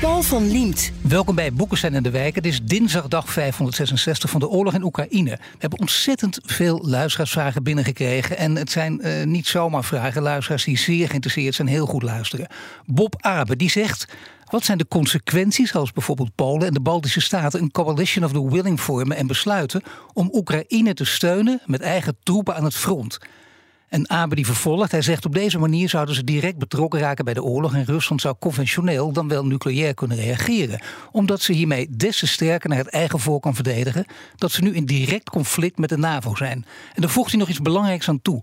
Paul van Liemt. Welkom bij Boekenstein en de Wijk. Het is dinsdag dag 566 van de oorlog in Oekraïne. We hebben ontzettend veel luisteraarsvragen binnengekregen. En het zijn uh, niet zomaar vragen. Luisteraars die zeer geïnteresseerd zijn, heel goed luisteren. Bob Abe, die zegt... Wat zijn de consequenties als bijvoorbeeld Polen en de Baltische Staten een coalition of the willing vormen en besluiten om Oekraïne te steunen met eigen troepen aan het front? En Abe die vervolgt, hij zegt op deze manier zouden ze direct betrokken raken bij de oorlog en Rusland zou conventioneel dan wel nucleair kunnen reageren. Omdat ze hiermee des te sterker naar het eigen volk kan verdedigen dat ze nu in direct conflict met de NAVO zijn. En daar voegt hij nog iets belangrijks aan toe.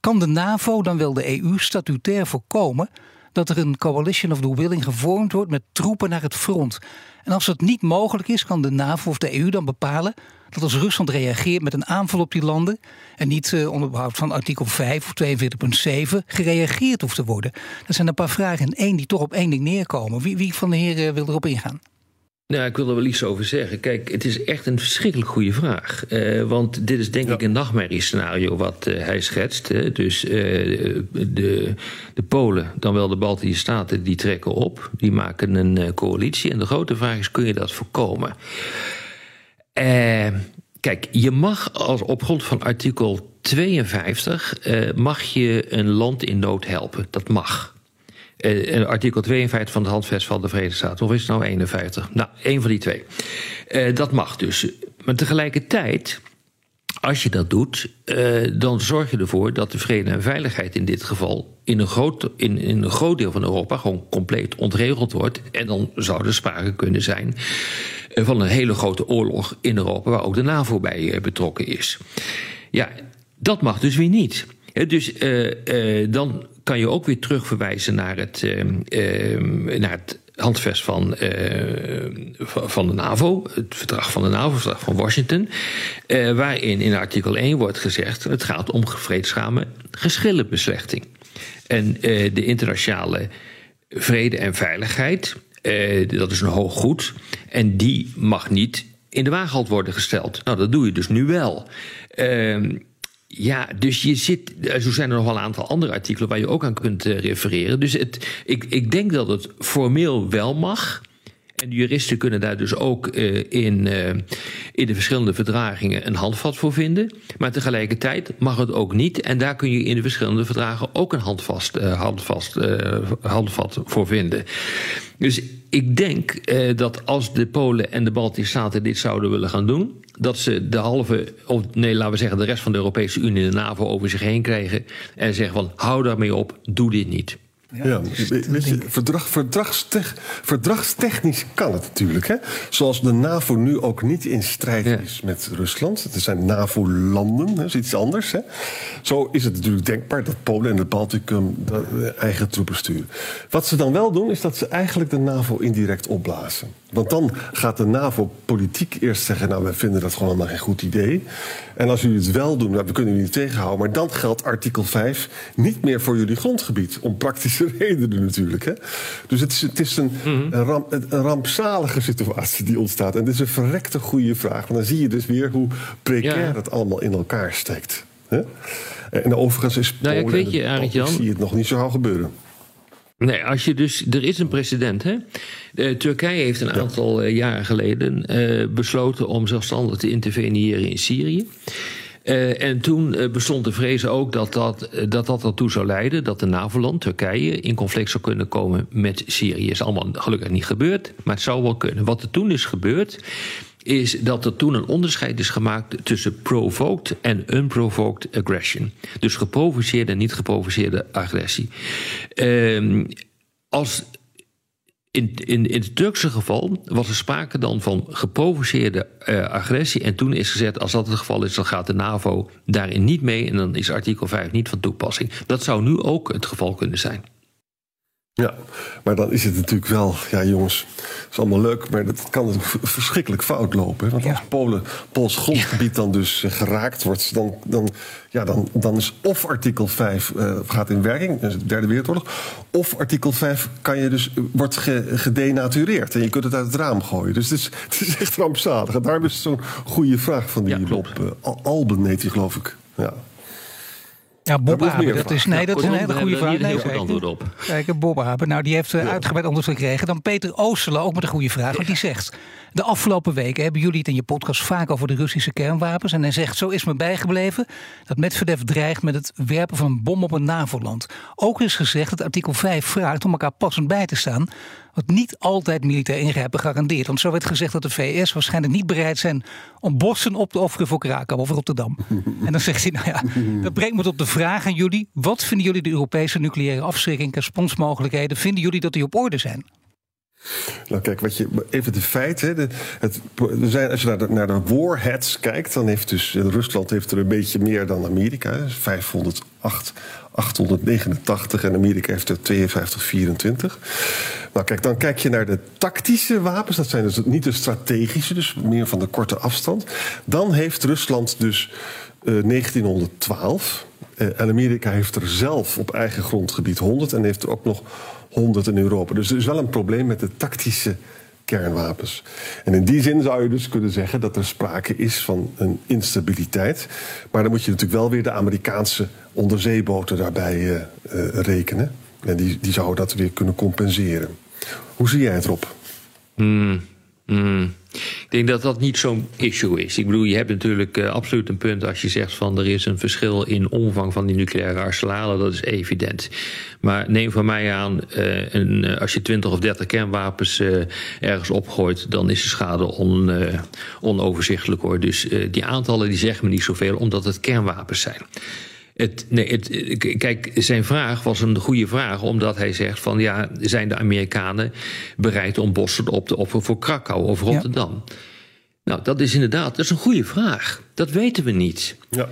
Kan de NAVO dan wel de EU statutair voorkomen dat er een coalition of the willing gevormd wordt met troepen naar het front. En als dat niet mogelijk is, kan de NAVO of de EU dan bepalen dat als Rusland reageert met een aanval op die landen en niet uh, onder behoud van artikel 5 of 42.7 gereageerd hoeft te worden. Dat zijn een paar vragen en één die toch op één ding neerkomen. Wie, wie van de heren wil erop ingaan? Nou, ik wil er wel iets over zeggen. Kijk, het is echt een verschrikkelijk goede vraag. Uh, want dit is denk ja. ik een nachtmerriescenario wat uh, hij schetst. Hè. Dus uh, de, de Polen, dan wel de Baltische Staten, die trekken op. Die maken een coalitie. En de grote vraag is, kun je dat voorkomen? kijk, je mag als op grond van artikel 52... mag je een land in nood helpen. Dat mag. Uh, artikel 52 van het handvest van de Verenigde Staten. Of is het nou 51? Nou, één van die twee. Uh, dat mag dus. Maar tegelijkertijd, als je dat doet, uh, dan zorg je ervoor dat de vrede en veiligheid in dit geval in een, groot, in, in een groot deel van Europa gewoon compleet ontregeld wordt. En dan zou er sprake kunnen zijn van een hele grote oorlog in Europa, waar ook de NAVO bij betrokken is. Ja, dat mag dus weer niet. Dus dan kan je ook weer terugverwijzen naar het, uh, naar het handvest van, uh, van de NAVO, het verdrag van de NAVO, het verdrag van Washington, uh, waarin in artikel 1 wordt gezegd: het gaat om vreedzame geschillenbeslechting. En de internationale vrede en veiligheid, dat is een hoog goed, en die mag niet in de waaghalt worden gesteld. Nou, dat doe je dus nu wel. Ehm, ja, dus je zit. Zo zijn er nog wel een aantal andere artikelen waar je ook aan kunt uh, refereren. Dus het, ik, ik denk dat het formeel wel mag. En de juristen kunnen daar dus ook uh, in, uh, in de verschillende verdragingen een handvat voor vinden. Maar tegelijkertijd mag het ook niet. En daar kun je in de verschillende verdragen ook een handvast, handvast, handvat voor vinden. Dus ik denk dat als de Polen en de Baltische Staten dit zouden willen gaan doen dat ze de halve, of nee, laten we zeggen, de rest van de Europese Unie en de NAVO over zich heen krijgen. En zeggen van hou daarmee op, doe dit niet. Ja, verdrag, verdragstech, verdragstechnisch kan het natuurlijk. Hè? Zoals de NAVO nu ook niet in strijd ja. is met Rusland. Het zijn NAVO-landen, dat is iets anders. Hè? Zo is het natuurlijk denkbaar dat Polen en het Balticum eigen troepen sturen. Wat ze dan wel doen, is dat ze eigenlijk de NAVO indirect opblazen. Want dan gaat de NAVO politiek eerst zeggen: Nou, we vinden dat gewoon helemaal geen goed idee. En als jullie het wel doen, nou, we kunnen jullie tegenhouden. Maar dan geldt artikel 5 niet meer voor jullie grondgebied. Om praktische redenen natuurlijk. Hè? Dus het is, het is een, mm -hmm. een, ramp, een, rampzalige situatie die ontstaat. En dit is een verrekte goede vraag. Want dan zie je dus weer hoe precair ja. het allemaal in elkaar steekt. Hè? En overigens is Polen nou ja, ik weet je, Arend Jan, zie je het nog niet zo gauw gebeuren. Nee, als je dus, er is een precedent. Hè? Uh, Turkije heeft een aantal uh, jaren geleden uh, besloten om zelfstandig te interveneren in Syrië. en toen bestond de vrees ook dat dat, dat dat ertoe zou leiden dat de NAVO-land, Turkije, in conflict zou kunnen komen met Syrië. Is allemaal gelukkig niet gebeurd, maar het zou wel kunnen. Wat er toen is gebeurd, is dat er toen een onderscheid is gemaakt tussen provoked en unprovoked aggression. Dus geprovoceerde en niet geprovoceerde agressie. Uh, als in, in, in het Turkse geval was er sprake dan van geprovoceerde uh, agressie. En toen is gezegd: als dat het geval is, dan gaat de NAVO daarin niet mee. En dan is artikel 5 niet van toepassing. Dat zou nu ook het geval kunnen zijn. Ja, maar dan is het natuurlijk wel, ja jongens, het is allemaal leuk, maar dat kan verschrikkelijk fout lopen. Want als Polen, Pools grondgebied dan dus eh, geraakt wordt, dan, dan, ja, dan, dan is of artikel 5 uh, eh, gaat in werking, dus de derde wereldoorlog, of artikel 5 kan je dus, wordt gedenatureerd en je kunt het uit het raam gooien. Dus het is, het is echt rampzalig. En daarom is het zo'n goede vraag van die ja, uh, Alben, heet geloof ik. Ja. Ja, Bob Abe, dat is, nee, dat is een hele goede vraag. Nee, heel antwoord op. Kijk, Bob Abe, nou, die heeft uh, uitgebreid antwoord gekregen. Dan Peter Oosterle, ook met een goede vraag. Want die zegt, de afgelopen weken hebben jullie het in je podcast vaak over de Russische kernwapens. En hij zegt, zo is me bijgebleven dat Medvedev dreigt met het werpen van een bom op een NAVO-land. Ook is gezegd dat artikel 5 vraagt om elkaar passend bij te staan wat niet altijd militair ingrijpen garandeert. Want zo werd gezegd dat de VS waarschijnlijk niet bereid zijn om bossen op te offeren voor Krakau of Rotterdam. en dan zegt hij, nou ja, dat brengt me tot de vraag aan jullie. Wat vinden jullie de Europese nucleaire afschrikking, responsmogelijkheden, vinden jullie dat die op orde zijn? Nou, kijk, wat je, even de feiten. De, het, zijn, als je naar de, naar de warheads kijkt, dan heeft dus Rusland heeft er een beetje meer dan Amerika. 508, 889 en Amerika heeft er 52, 24. Nou, kijk, dan kijk je naar de tactische wapens. Dat zijn dus niet de strategische, dus meer van de korte afstand. Dan heeft Rusland dus uh, 1912. Uh, en Amerika heeft er zelf op eigen grondgebied 100 en heeft er ook nog 100 in Europa. Dus er is wel een probleem met de tactische kernwapens. En in die zin zou je dus kunnen zeggen dat er sprake is van een instabiliteit. Maar dan moet je natuurlijk wel weer de Amerikaanse onderzeeboten daarbij uh, uh, rekenen. En die, die zouden dat weer kunnen compenseren. Hoe zie jij het, Rob? Mm. Ik denk dat dat niet zo'n issue is. Ik bedoel, je hebt natuurlijk uh, absoluut een punt als je zegt van er is een verschil in omvang van die nucleaire arsenalen. Dat is evident. Maar neem van mij aan, uh, een, eh, als je 20 of 30 kernwapens ergens opgooit, dan is de schade on, onoverzichtelijk hoor. Dus die aantallen die zeggen me niet zoveel, omdat het kernwapens zijn. Het, nee, het, kijk, zijn vraag was een goede vraag, omdat hij zegt van ja, zijn de Amerikanen bereid om bossen op te offeren voor Krakau of Rotterdam? Nou, dat is inderdaad, dat is een goede vraag. Dat weten we niet. Ja.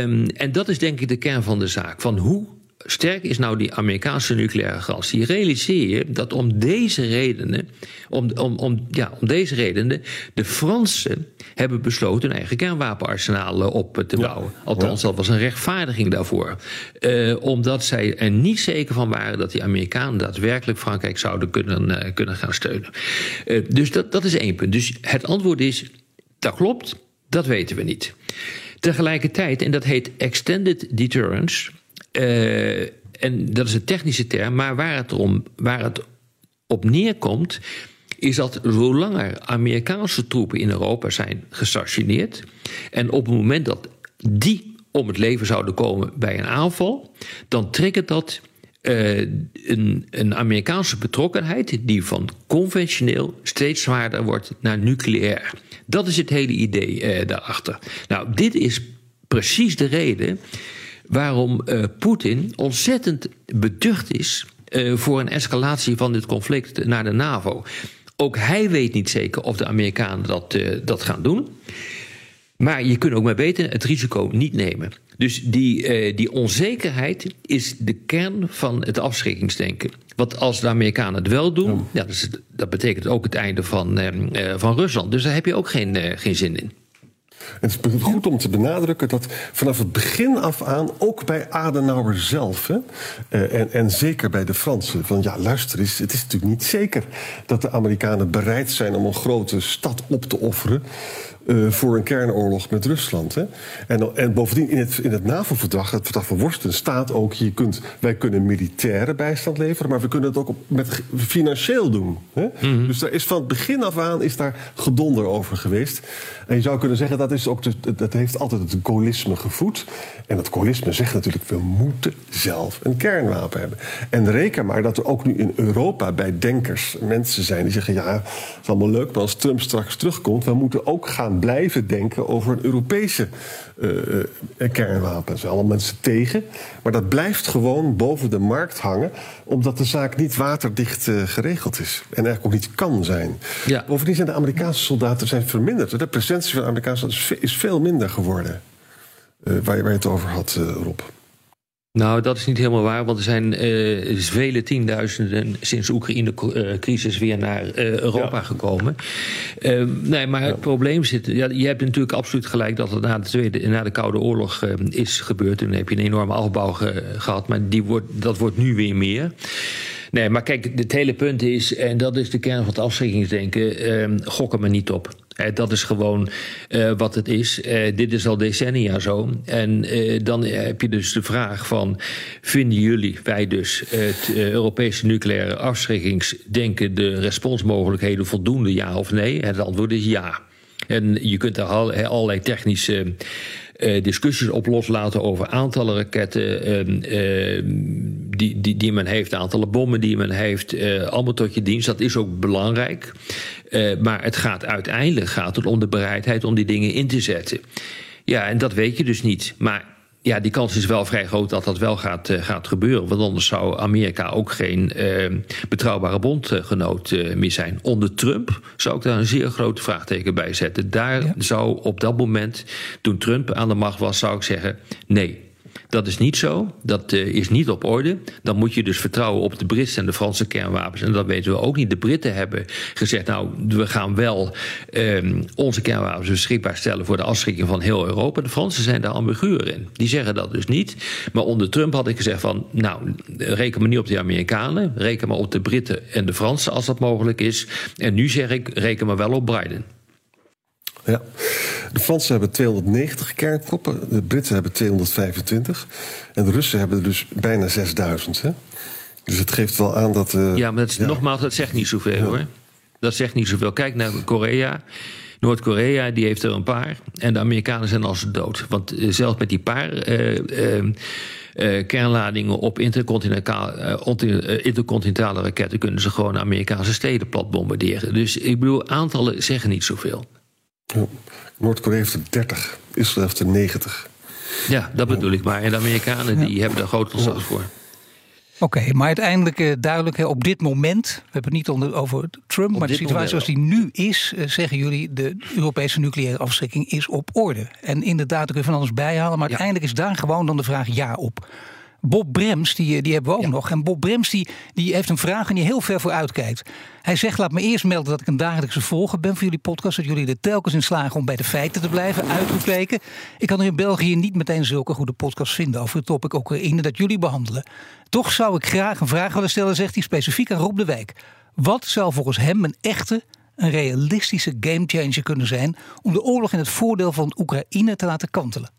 Um, en dat is denk ik de kern van de zaak. Van hoe sterk is nou die Amerikaanse nucleaire garantie? Realiseer je dat om deze redenen, om, om, om, ja, om deze redenen, de Fransen hebben besloten hun eigen kernwapenarsenalen op te bouwen. Althans, dat was een rechtvaardiging daarvoor. Uh, omdat zij er niet zeker van waren dat die Amerikanen daadwerkelijk Frankrijk zouden kunnen, uh, kunnen gaan steunen. Uh, dus dat, dat is één punt. Dus het antwoord is: dat klopt, dat weten we niet. Tegelijkertijd, en dat heet extended deterrence. Uh, en dat is een technische term, maar waar het, om, waar het op neerkomt, is dat zolang er Amerikaanse troepen in Europa zijn gestationeerd, en op het moment dat die om het leven zouden komen bij een aanval, dan triggert dat uh, een, een, Amerikaanse betrokkenheid die van conventioneel steeds zwaarder wordt naar nucleair. Dat is het hele idee uh, daarachter. Nou, dit is precies de reden waarom uh, Poetin ontzettend beducht is uh, voor een escalatie van dit conflict naar de NAVO. Ook hij weet niet zeker of de Amerikanen dat, uh, dat gaan doen. Maar je kunt ook maar beter het risico niet nemen. Dus die, die onzekerheid is de kern van het afschrikkingsdenken. Want als de Amerikanen het wel doen, ja, dat, dat, betekent ook het einde van, van Rusland. Dus daar heb je ook geen, geen zin in. Het is goed om te benadrukken dat vanaf het begin af aan, ook bij Adenauer zelf, eh, en, en zeker bij de Fransen, van ja, luister eens, het is natuurlijk niet zeker dat de Amerikanen bereid zijn om een grote stad op te offeren. Uh, voor een kernoorlog met Rusland. Hè? En, en bovendien in het, in het NAVO-verdrag, het verdrag van Worsten, staat ook: je kunt, wij kunnen militaire bijstand leveren, maar we kunnen het ook op, met financieel doen. Hè? Mm -hmm. Dus daar is van het begin af aan is daar gedonder over geweest. En je zou kunnen zeggen dat, is ook de, dat heeft altijd het gaullisme gevoed. En dat gaullisme zegt natuurlijk: we moeten zelf een kernwapen hebben. En reken maar dat er ook nu in Europa bij denkers mensen zijn die zeggen: ja, het is allemaal leuk, maar als Trump straks terugkomt, we moeten ook gaan blijven denken over een Europese uh, kernwapen. Zijn allemaal mensen tegen. Maar dat blijft gewoon boven de markt hangen, omdat de zaak niet waterdicht uh, geregeld is. En eigenlijk ook niet kan zijn. Ja. Bovendien zijn de Amerikaanse soldaten zijn verminderd. De presentie van de Amerikaanse soldaten is veel minder geworden. waar, je, waar je het over had, Rob. Nou, dat is niet helemaal waar, want er zijn uh, vele tienduizenden sinds de Oekraïne-crisis weer naar uh, Europa gekomen. Uh, nee, maar het probleem zit. Ja, je hebt natuurlijk absoluut gelijk dat het na de, tweede, na de Koude Oorlog is gebeurd. Toen heb je een enorme afbouw ge, gehad, maar die wordt, dat wordt nu weer meer. Nee, maar kijk, het hele punt is, en dat is de kern van het afschrikkingsdenken, uh, gokken me niet op. Uh, dat is gewoon uh, wat het is. Uh, dit is al decennia zo. En dan heb je dus de vraag van... vinden jullie, wij dus, het Europese nucleaire afschrikkingsdenken... de responsmogelijkheden voldoende, ja of nee? Het antwoord is ja. En je kunt daar allerlei technische uh, discussies op loslaten over aantallen raketten uh, die, die, die men heeft, aantallen bommen die men heeft, uh, allemaal tot je dienst. Dat is ook belangrijk. maar het gaat uiteindelijk gaat het om de bereidheid om die dingen in te zetten. Ja, en dat weet je dus niet. Maar ja, die kans is wel vrij groot dat dat wel gaat, uh, gaat gebeuren. Want anders zou Amerika ook geen uh, betrouwbare bondgenoot uh, meer zijn. Onder Trump zou ik daar een zeer grote vraagteken bij zetten. Daar ja. zou op dat moment, toen Trump aan de macht was, zou ik zeggen: nee. Dat is niet zo. Dat uh, is niet op orde. Dan moet je dus vertrouwen op de Britse en de Franse kernwapens. En dat weten we ook niet. De Britten hebben gezegd: nou, we gaan wel uh, onze kernwapens beschikbaar stellen voor de afschrikking van heel Europa. De Fransen zijn daar ambiguur in. Die zeggen dat dus niet. Maar onder Trump had ik gezegd: van nou, reken maar niet op de Amerikanen. Reken maar op de Britten en de Fransen als dat mogelijk is. En nu zeg ik: reken maar wel op Biden. Ja. De Fransen hebben 290 kernkoppen, de Britten hebben 225 en de Russen hebben er dus bijna 6000. Hè? Dus het geeft wel aan dat. Uh, ja, maar het, ja. nogmaals, dat zegt niet zoveel ja. hoor. Dat zegt niet zoveel. Kijk naar Korea. Noord-Korea die heeft er een paar. En de Amerikanen zijn als dood. Want uh, zelfs met die paar. Uh, uh, kernladingen op intercontinentale raketten kunnen ze gewoon Amerikaanse steden plat bombarderen. Dus ik bedoel, aantallen zeggen niet zoveel. Ja. Noord-Korea heeft er 30, Israël heeft er 90. Ja, dat bedoel ik maar. En de Amerikanen die hebben groot ontslag voor. Oké, okay, maar uiteindelijk uh, duidelijk, op dit moment, we hebben het niet onder, over Trump, op maar de situatie zoals die nu is, uh, zeggen jullie, de Europese nucleaire afschrikking is op orde. En inderdaad, daar kun je van alles bijhalen, maar ja. uiteindelijk is daar gewoon dan de vraag ja op. Bob Brems, die, die hebben we ook ja. nog. En Bob Brems die, die heeft een vraag en die heel ver vooruit kijkt. Hij zegt, laat me eerst melden dat ik een dagelijkse volger ben voor jullie podcast. Dat jullie er telkens in slagen om bij de feiten te blijven, uitgepleken. Ik kan er in België niet meteen zulke goede podcasts vinden over het topic Oekraïne dat jullie behandelen. Toch zou ik graag een vraag willen stellen, zegt hij specifiek aan Rob de Wijk. Wat zou volgens hem een echte, een realistische gamechanger kunnen zijn om de oorlog in het voordeel van Oekraïne te laten kantelen?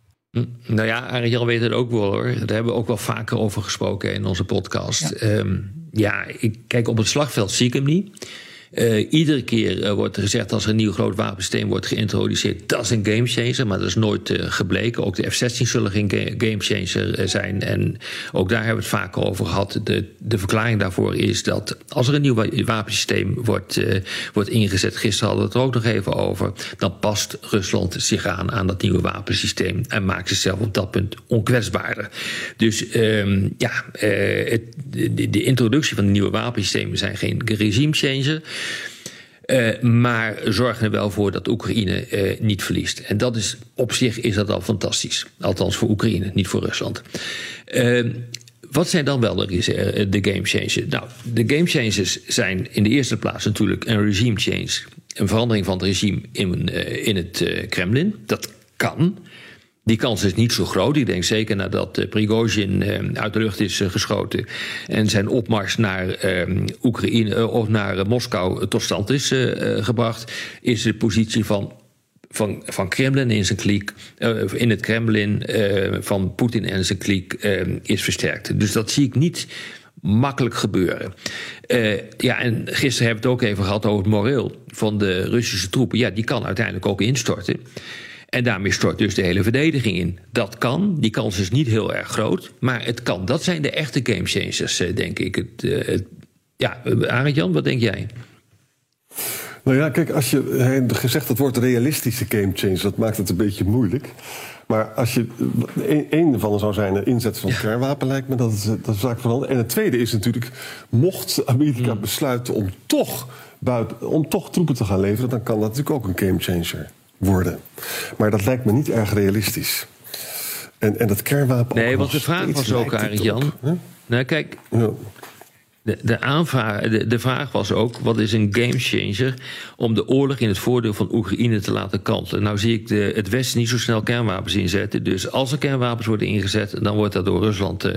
Nou ja, Arjan weet het ook wel hoor. Daar hebben we ook wel vaker over gesproken in onze podcast. Ja, um, ja ik kijk op het slagveld zie ik hem niet. Uh, iedere keer uh, wordt er gezegd als er een nieuw groot wapensysteem wordt geïntroduceerd, dat is een gamechanger, maar dat is nooit uh, gebleken. Ook de F-16 zullen geen ga gamechanger zijn. En ook daar hebben we het vaker over gehad. De, de verklaring daarvoor is dat als er een nieuw wapensysteem wordt, wordt ingezet, gisteren hadden we het er ook nog even over, dan past Rusland zich aan aan dat nieuwe wapensysteem en maakt zichzelf op dat punt onkwetsbaarder. Dus um, ja, het, de, introductie van de nieuwe wapensystemen zijn geen regime changer. Uh, maar zorgen er wel voor dat Oekraïne uh, niet verliest. En dat is op zich is dat al fantastisch. Althans voor Oekraïne, niet voor Rusland. Uh, wat zijn dan wel de, de game changers? Nou, de game changers zijn in de eerste plaats natuurlijk een regime change. Een verandering van het regime in, in het Kremlin. Dat kan. Die kans is niet zo groot. Ik denk zeker nadat uh, Prigozhin uh, uit de lucht is uh, geschoten en zijn opmars naar Oekraïne of naar Moskou tot stand is gebracht, is de positie van van, van Kremlin in zijn kliek, in het Kremlin van Poetin en zijn kliek is versterkt. Dus dat zie ik niet makkelijk gebeuren. ja, en gisteren hebben we het ook even gehad over het moreel van de Russische troepen. Ja, die kan uiteindelijk ook instorten. En daarmee stort dus de hele verdediging in. Dat kan, die kans is niet heel erg groot, maar het kan. Dat zijn de echte gamechangers, eh, denk ik. Het, uh, het, ja, Arend Jan, wat denk jij? Nou ja, kijk, als je gezegd het woord realistische gamechanger, dat maakt het een beetje moeilijk. Maar als je één van zou zijn, inzet van ja. kernwapen, lijkt me dat het, dat zaak veranderen. En het tweede is natuurlijk, mocht Amerika hmm. besluiten om toch, buiten, om toch troepen te gaan leveren, dan kan dat natuurlijk ook een gamechanger worden. Maar dat lijkt me niet erg realistisch. En, en dat kernwapen. Nee, want de vraag was ook, Arend Jan. Nou, kijk. Ja. De, de, aanvraag, de, de, vraag was ook: wat is een gamechanger om de oorlog in het voordeel van Oekraïne te laten kantelen? Nou zie ik de, het Westen niet zo snel kernwapens inzetten. Dus als er kernwapens worden ingezet, dan wordt dat door Rusland uh,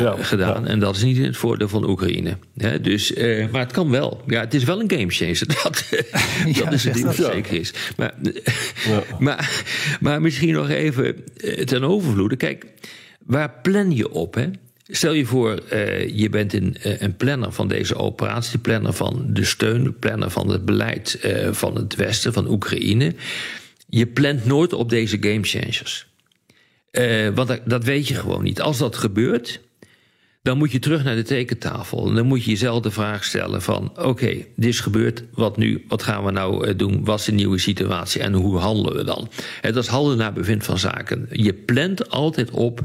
uh, gedaan. En dat is niet in het voordeel van Oekraïne. dus, uh, maar het kan wel. Ja, het is wel een gamechanger. Dat, dat is het ding dat zeker is. Maar, maar, maar misschien nog even ten overvloede. Kijk, waar plan je op? Hè? Stel je voor, uh, je bent een, uh, een, planner van deze operatie, planner van de steun, planner van het beleid uh, van het Westen, van Oekraïne. Je plant nooit op deze gamechangers. want dat, dat, weet je gewoon niet. Als dat gebeurt, dan moet je terug naar de tekentafel. En dan moet je jezelf de vraag stellen van... oké, dit is gebeurd, wat nu? Wat gaan we nou doen? Wat is de nieuwe situatie en hoe handelen we dan? En dat is handelen naar bevind van zaken. Je plant altijd op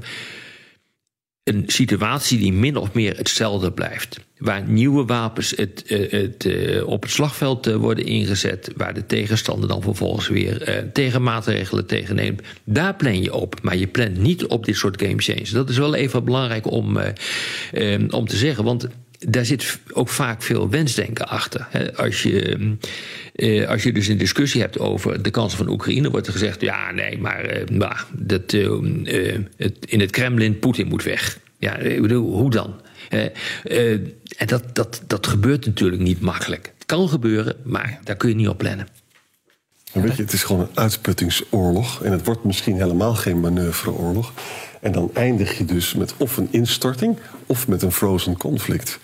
een situatie die min of meer hetzelfde blijft. Waar nieuwe wapens het, uh, het, uh, op het slagveld uh, worden ingezet, waar de tegenstander dan vervolgens weer tegenmaatregelen tegenneemt. Daar plan je op, maar je plant niet op dit soort game changes. Dat is wel even belangrijk om, om te zeggen, want daar zit ook vaak veel wensdenken achter. Als je, als je dus een discussie hebt over de kansen van Oekraïne, wordt er gezegd: ja, nee, maar bah, dat, het, in het Kremlin, Poetin moet weg. Ja, ik bedoel, hoe dan? en dat, dat, dat gebeurt natuurlijk niet makkelijk. Het kan gebeuren, maar daar kun je niet op plannen. Weet je, het is gewoon een uitputtingsoorlog. En het wordt misschien helemaal geen manoeuvreoorlog. En dan eindig je dus met of een instorting of met een frozen conflict.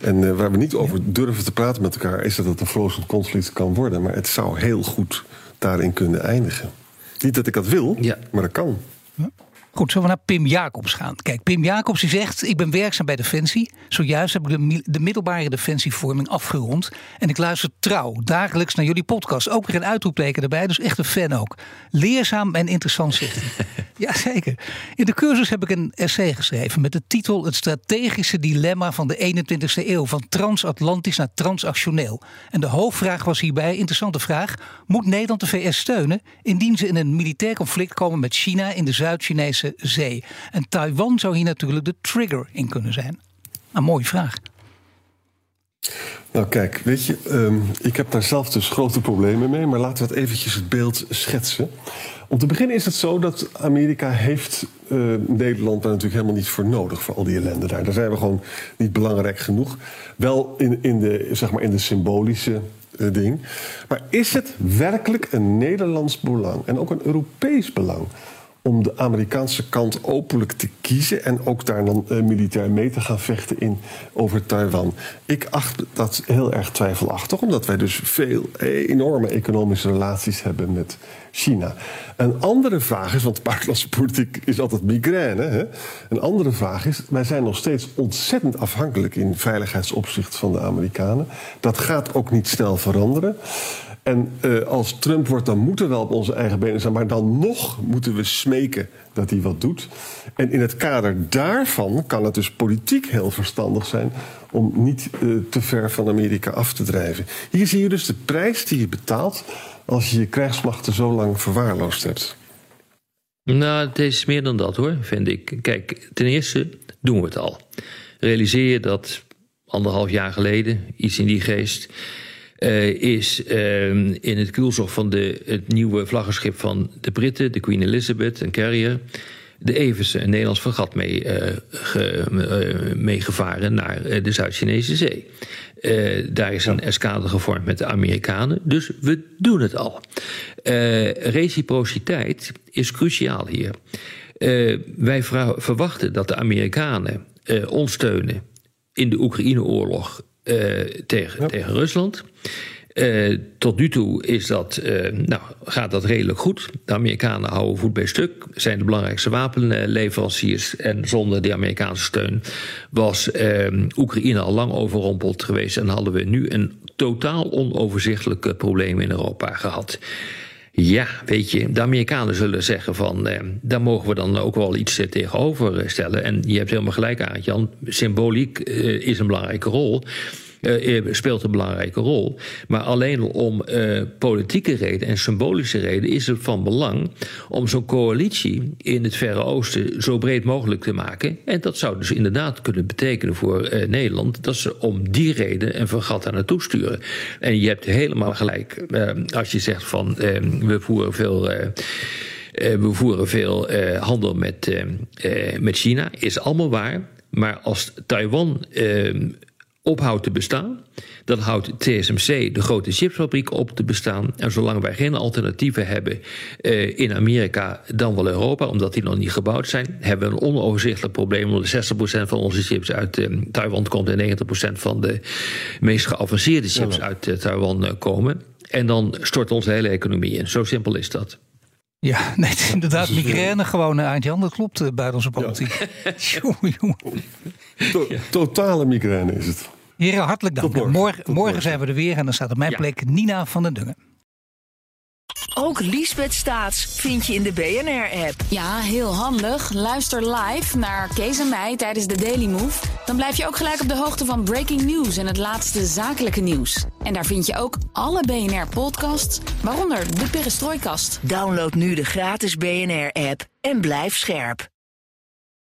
En uh, waar we niet over durven te praten met elkaar, is dat het een frozen conflict kan worden. Maar het zou heel goed daarin kunnen eindigen. Niet dat ik dat wil, ja. maar dat kan. Ja. Goed, zullen we naar Pim Jacobs gaan? Kijk, Pim Jacobs die zegt: Ik ben werkzaam bij Defensie. Zojuist heb ik de, de, middelbare defensievorming afgerond. En ik luister trouw dagelijks naar jullie podcast. Ook weer een uitroepteken erbij, dus echt een fan ook. Leerzaam en interessant zegt hij. Jazeker. In de cursus heb ik een essay geschreven met de titel Het strategische dilemma van de 21ste eeuw. Van transatlantisch naar transactioneel. En de hoofdvraag was hierbij: interessante vraag. Moet Nederland de VS steunen indien ze in een militair conflict komen met China in de Zuid-Chinese Zee. En Taiwan zou hier natuurlijk de trigger in kunnen zijn. Een mooie vraag. Nou kijk, weet je, um, ik heb daar zelf dus grote problemen mee, maar laten we het eventjes het beeld schetsen. Om te beginnen is het zo dat Amerika heeft uh, Nederland daar natuurlijk helemaal niet voor nodig, voor al die ellende daar. Daar zijn we gewoon niet belangrijk genoeg. Wel in, in, de, zeg maar in de symbolische uh, ding. Maar is het werkelijk een Nederlands belang en ook een Europees belang om de Amerikaanse kant openlijk te kiezen en ook daar dan uh, militair mee te gaan vechten in over Taiwan. Ik acht dat heel erg twijfelachtig, omdat wij dus veel enorme economische relaties hebben met China. Een andere vraag is, want buitenlandse politiek is altijd migraine. Hè? Een andere vraag is, wij zijn nog steeds ontzettend afhankelijk in veiligheidsopzicht van de Amerikanen. Dat gaat ook niet snel veranderen. En uh, als Trump wordt, dan moeten we wel op onze eigen benen staan. Maar dan nog moeten we smeken dat hij wat doet. En in het kader daarvan kan het dus politiek heel verstandig zijn om niet uh, te ver van Amerika af te drijven. Hier zie je dus de prijs die je betaalt als je je krijgsmachten zo lang verwaarloosd hebt. Nou, het is meer dan dat hoor, vind ik. Kijk, ten eerste doen we het al. Realiseer je dat anderhalf jaar geleden, iets in die geest uh, is uh, in het kielzog van de, het nieuwe vlaggenschip van de Britten, de Queen Elizabeth, een carrier, de Eversen, een Nederlands vergat mee, uh, ge, meegevaren naar de Zuid-Chinese Zee. daar is een escade gevormd met de Amerikanen, dus we doen het al. reciprociteit is cruciaal hier. wij verwachten dat de Amerikanen ons steunen in de Oekraïne-oorlog uh, tegen, ja. tegen Rusland. Uh, tot nu toe is dat, uh, nou, gaat dat redelijk goed. De Amerikanen houden voet bij stuk, zijn de belangrijkste wapenleveranciers. En zonder die Amerikaanse steun was Oekraïne al lang overrompeld geweest. En hadden we nu een totaal onoverzichtelijk probleem in Europa gehad. Ja, weet je, de Amerikanen zullen zeggen van, eh, daar mogen we dan ook wel iets eh, tegenover stellen. En je hebt helemaal gelijk aan, Jan. Symboliek eh, is een belangrijke rol. Speelt een belangrijke rol. Maar alleen om politieke reden en symbolische reden is het van belang om zo'n coalitie in het Verre Oosten zo breed mogelijk te maken. En dat zou dus inderdaad kunnen betekenen voor Nederland dat ze om die reden een vergat aan naartoe sturen. En je hebt helemaal gelijk als je zegt van we voeren veel. we voeren veel handel met, met China, is allemaal waar. Maar als Taiwan ophoudt te bestaan, dan houdt TSMC, de grote chipsfabriek, op te bestaan. En zolang wij geen alternatieven hebben uh, in Amerika, dan wel Europa, omdat die nog niet gebouwd zijn, hebben we een onoverzichtelijk probleem. Omdat 60% van onze chips uit uh, Taiwan komt en 90% van de meest geavanceerde chips uit uh, Taiwan komen. En dan stort onze hele economie in. Zo simpel is dat. Ja, nee, het is inderdaad migraine gewoon, Aantjan. Dat klopt bij onze politiek. Ja. jongen, jongen. To totale migraine is het. Heren, hartelijk dank. Morgen. Morgen, morgen, zijn we er weer en dan staat op mijn plek Nina van den Dungen. Ook Liesbeth Staats vind je in de BNR-app. Ja, heel handig. Luister live naar Kees en mij tijdens de Daily Move. Dan blijf je ook gelijk op de hoogte van breaking news en het laatste zakelijke nieuws. En daar vind je ook alle BNR-podcasts, waaronder de Perestrooikast. Download nu de gratis BNR-app en blijf scherp.